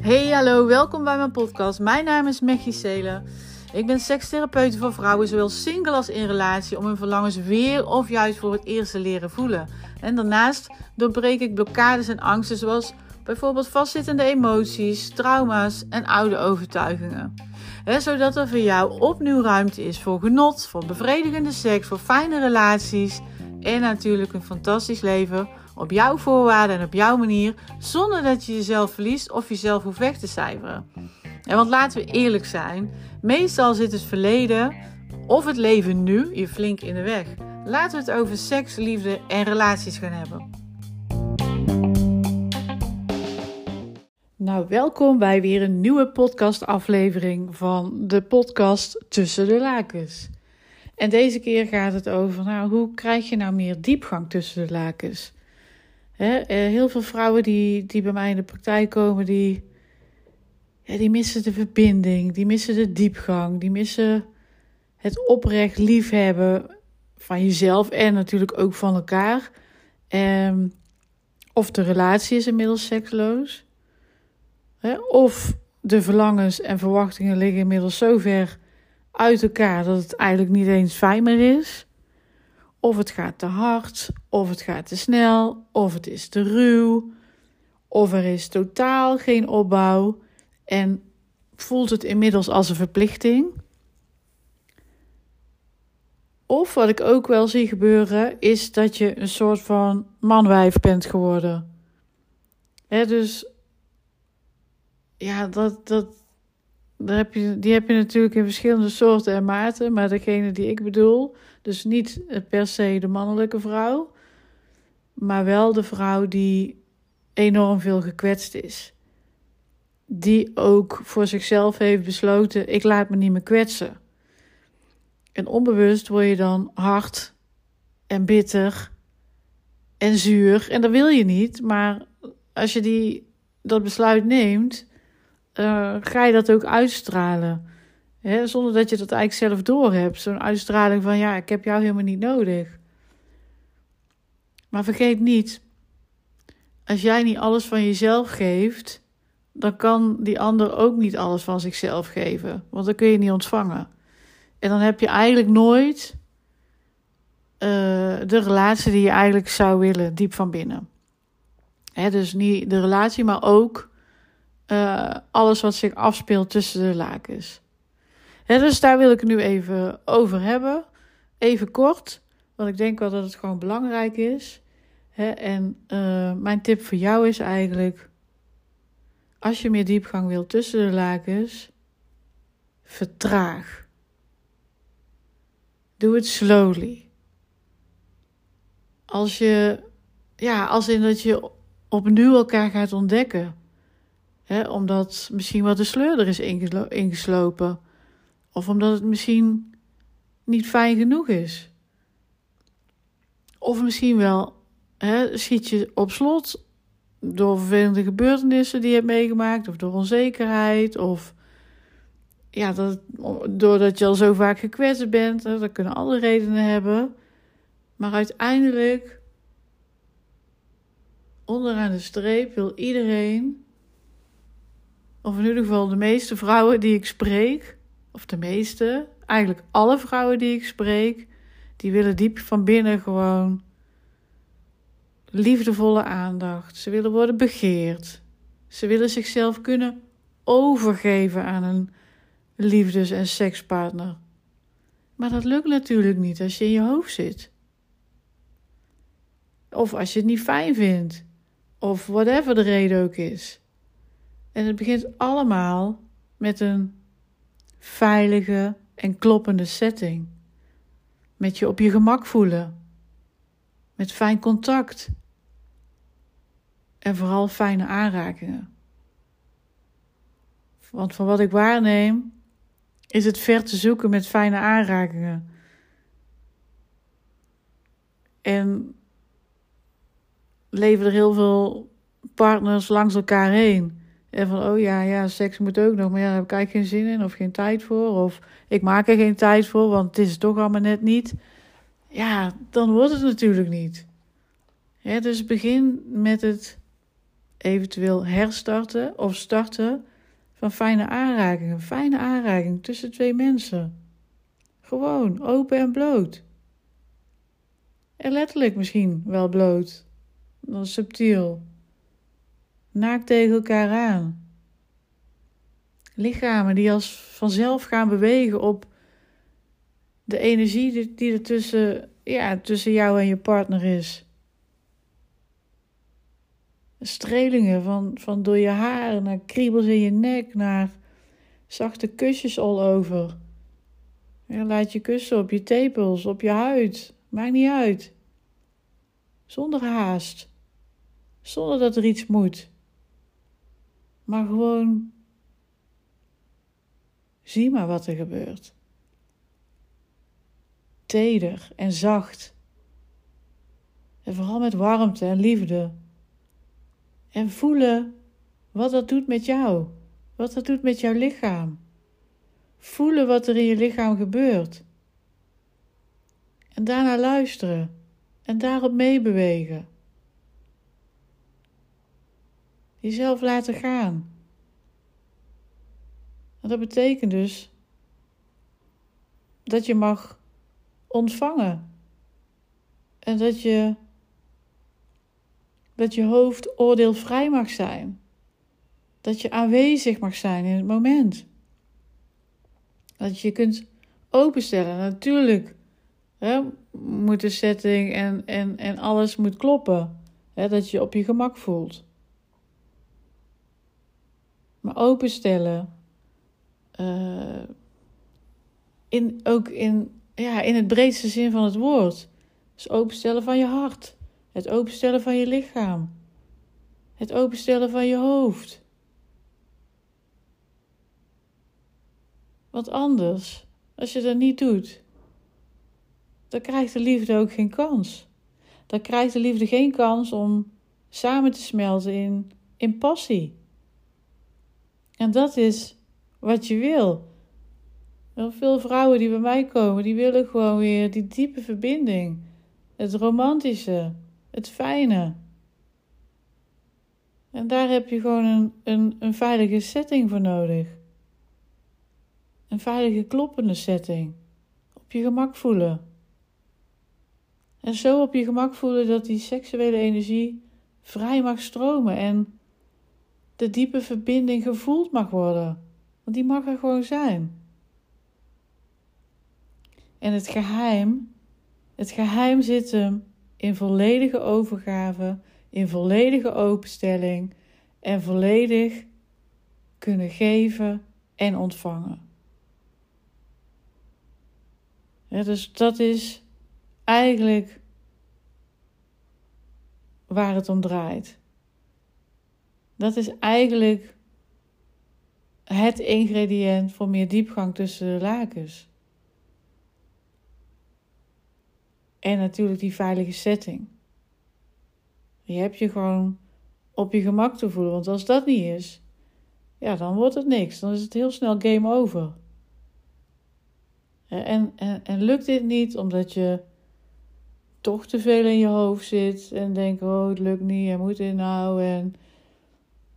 Hey, hallo, welkom bij mijn podcast. Mijn naam is Mechie Selen. Ik ben sekstherapeut voor vrouwen, zowel single als in relatie, om hun verlangens weer of juist voor het eerst te leren voelen. En daarnaast doorbreek ik blokkades en angsten, zoals bijvoorbeeld vastzittende emoties, trauma's en oude overtuigingen. zodat er voor jou opnieuw ruimte is voor genot, voor bevredigende seks, voor fijne relaties en natuurlijk een fantastisch leven op jouw voorwaarden en op jouw manier, zonder dat je jezelf verliest of jezelf hoeft weg te cijferen. En want laten we eerlijk zijn, meestal zit het verleden of het leven nu je flink in de weg. Laten we het over seks, liefde en relaties gaan hebben. Nou, welkom bij weer een nieuwe podcastaflevering van de podcast Tussen de Lakens. En deze keer gaat het over, nou, hoe krijg je nou meer diepgang tussen de lakens? Eh, heel veel vrouwen die, die bij mij in de praktijk komen, die, die missen de verbinding, die missen de diepgang, die missen het oprecht liefhebben van jezelf en natuurlijk ook van elkaar. Um, of de relatie is inmiddels seksloos. Of de verlangens en verwachtingen liggen inmiddels zo ver uit elkaar dat het eigenlijk niet eens fijn meer is. Of het gaat te hard, of het gaat te snel, of het is te ruw, of er is totaal geen opbouw en voelt het inmiddels als een verplichting. Of wat ik ook wel zie gebeuren, is dat je een soort van manwijf bent geworden. Dus ja, dat, dat, daar heb je, die heb je natuurlijk in verschillende soorten en maten. Maar degene die ik bedoel, dus niet per se de mannelijke vrouw, maar wel de vrouw die enorm veel gekwetst is. Die ook voor zichzelf heeft besloten: ik laat me niet meer kwetsen. En onbewust word je dan hard en bitter en zuur. En dat wil je niet, maar als je die, dat besluit neemt, uh, ga je dat ook uitstralen. Hè? Zonder dat je dat eigenlijk zelf doorhebt. Zo'n uitstraling van ja, ik heb jou helemaal niet nodig. Maar vergeet niet, als jij niet alles van jezelf geeft, dan kan die ander ook niet alles van zichzelf geven. Want dan kun je niet ontvangen. En dan heb je eigenlijk nooit uh, de relatie die je eigenlijk zou willen, diep van binnen. Hè, dus niet de relatie, maar ook uh, alles wat zich afspeelt tussen de lakens. dus daar wil ik het nu even over hebben. Even kort, want ik denk wel dat het gewoon belangrijk is. en uh, mijn tip voor jou is eigenlijk: als je meer diepgang wilt tussen de lakens, vertraag. Doe het slowly. Als je, ja, als in dat je opnieuw elkaar gaat ontdekken omdat misschien wat de sleur er is ingeslopen. Of omdat het misschien niet fijn genoeg is. Of misschien wel schiet je op slot door vervelende gebeurtenissen die je hebt meegemaakt. Of door onzekerheid. Of ja, dat, doordat je al zo vaak gekwetst bent. Hè, dat kunnen alle redenen hebben. Maar uiteindelijk, onderaan de streep, wil iedereen of in ieder geval de meeste vrouwen die ik spreek, of de meeste, eigenlijk alle vrouwen die ik spreek, die willen diep van binnen gewoon liefdevolle aandacht. Ze willen worden begeerd. Ze willen zichzelf kunnen overgeven aan een liefdes- en sekspartner. Maar dat lukt natuurlijk niet als je in je hoofd zit. Of als je het niet fijn vindt. Of whatever de reden ook is. En het begint allemaal met een veilige en kloppende setting. Met je op je gemak voelen. Met fijn contact. En vooral fijne aanrakingen. Want van wat ik waarneem, is het ver te zoeken met fijne aanrakingen. En leven er heel veel partners langs elkaar heen. En van, oh ja, ja, seks moet ook nog. Maar ja, daar heb ik eigenlijk geen zin in of geen tijd voor. Of ik maak er geen tijd voor, want het is toch allemaal net niet. Ja, dan wordt het natuurlijk niet. dus begin met het eventueel herstarten of starten van fijne aanrakingen. Fijne aanraking tussen twee mensen. Gewoon open en bloot. En letterlijk misschien wel bloot. Dan subtiel. Naakt tegen elkaar aan. Lichamen die als vanzelf gaan bewegen op de energie die er tussen, ja, tussen jou en je partner is. Strelingen van, van door je haar naar kriebels in je nek, naar zachte kusjes all over. Laat je kussen op je tepels, op je huid. Maakt niet uit. Zonder haast. Zonder dat er iets moet. Maar gewoon zie maar wat er gebeurt. Teder en zacht. En vooral met warmte en liefde. En voelen wat dat doet met jou. Wat dat doet met jouw lichaam. Voelen wat er in je lichaam gebeurt. En daarna luisteren en daarop meebewegen. Jezelf laten gaan. En dat betekent dus dat je mag ontvangen. En dat je, dat je hoofd oordeelvrij mag zijn. Dat je aanwezig mag zijn in het moment. Dat je je kunt openstellen. Natuurlijk hè, moet de setting en, en, en alles moet kloppen. Hè, dat je op je gemak voelt. Maar openstellen. Uh, in, ook in, ja, in het breedste zin van het woord. Dus openstellen van je hart. Het openstellen van je lichaam. Het openstellen van je hoofd. Want anders, als je dat niet doet, dan krijgt de liefde ook geen kans. Dan krijgt de liefde geen kans om samen te smelten in, in passie. En dat is wat je wil. veel vrouwen die bij mij komen, die willen gewoon weer die diepe verbinding. Het romantische, het fijne. En daar heb je gewoon een, een, een veilige setting voor nodig. Een veilige kloppende setting. Op je gemak voelen. En zo op je gemak voelen dat die seksuele energie vrij mag stromen en de diepe verbinding gevoeld mag worden. Want die mag er gewoon zijn. En het geheim, het geheim zit hem in volledige overgave, in volledige openstelling en volledig kunnen geven en ontvangen. Dus dat is eigenlijk waar het om draait. Dat is eigenlijk het ingrediënt voor meer diepgang tussen de lakens. En natuurlijk die veilige setting. Je hebt je gewoon op je gemak te voelen. Want als dat niet is, ja, dan wordt het niks. Dan is het heel snel game over. En, en, en lukt dit niet omdat je toch te veel in je hoofd zit en denkt: oh, het lukt niet en moet nou en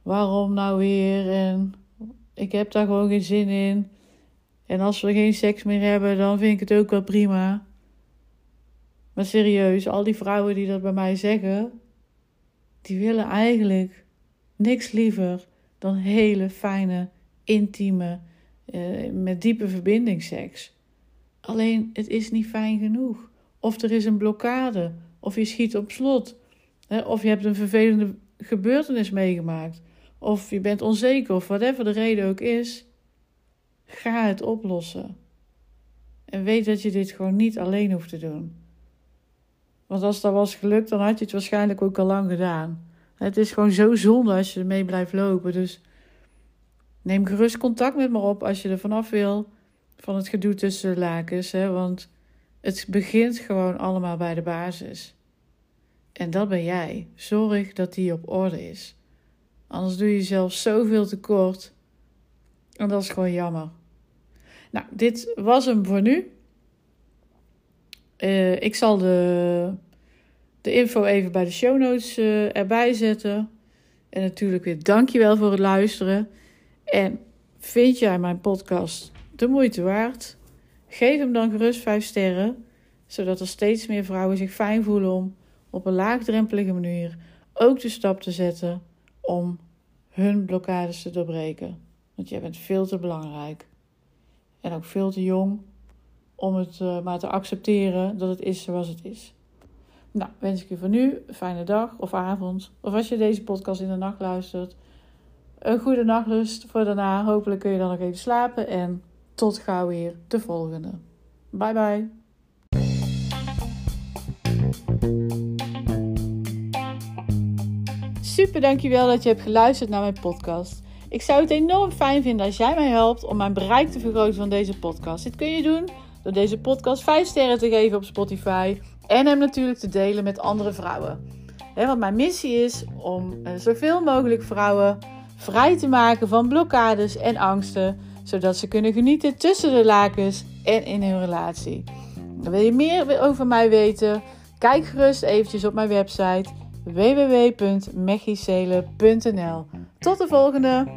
waarom nou weer en ik heb daar gewoon geen zin in. En als we geen seks meer hebben, dan vind ik het ook wel prima. Maar serieus, al die vrouwen die dat bij mij zeggen, die willen eigenlijk niks liever dan hele fijne, intieme, eh, met diepe verbinding seks. Alleen het is niet fijn genoeg. Of er is een blokkade, of je schiet op slot, of je hebt een vervelende gebeurtenis meegemaakt, of je bent onzeker, of whatever de reden ook is. Ga het oplossen. En weet dat je dit gewoon niet alleen hoeft te doen. Want als dat was gelukt, dan had je het waarschijnlijk ook al lang gedaan. Het is gewoon zo zonde als je ermee blijft lopen. Dus neem gerust contact met me op als je er vanaf wil van het gedoe tussen de lakens. Hè? Want het begint gewoon allemaal bij de basis. En dat ben jij. Zorg dat die op orde is. Anders doe je jezelf zoveel tekort. En dat is gewoon jammer. Nou, dit was hem voor nu. Uh, ik zal de de info even bij de show notes uh, erbij zetten. En natuurlijk weer dankjewel voor het luisteren. En vind jij mijn podcast de moeite waard? Geef hem dan gerust 5 sterren, zodat er steeds meer vrouwen zich fijn voelen om op een laagdrempelige manier ook de stap te zetten om hun blokkades te doorbreken. Want jij bent veel te belangrijk. En ook veel te jong om het uh, maar te accepteren dat het is zoals het is. Nou, wens ik je voor nu een fijne dag of avond. Of als je deze podcast in de nacht luistert, een goede nachtrust voor daarna. Hopelijk kun je dan nog even slapen. En tot gauw weer de volgende. Bye bye. Super dankjewel dat je hebt geluisterd naar mijn podcast. Ik zou het enorm fijn vinden als jij mij helpt om mijn bereik te vergroten van deze podcast. Dit kun je doen door deze podcast 5 sterren te geven op Spotify en hem natuurlijk te delen met andere vrouwen. want mijn missie is om uh, zoveel mogelijk vrouwen vrij te maken van blokkades en angsten, zodat ze kunnen genieten tussen de lakens en in hun relatie. wil je meer over mij weten? Kijk gerust eventjes op mijn website www.mechicele.nl. Tot de volgende!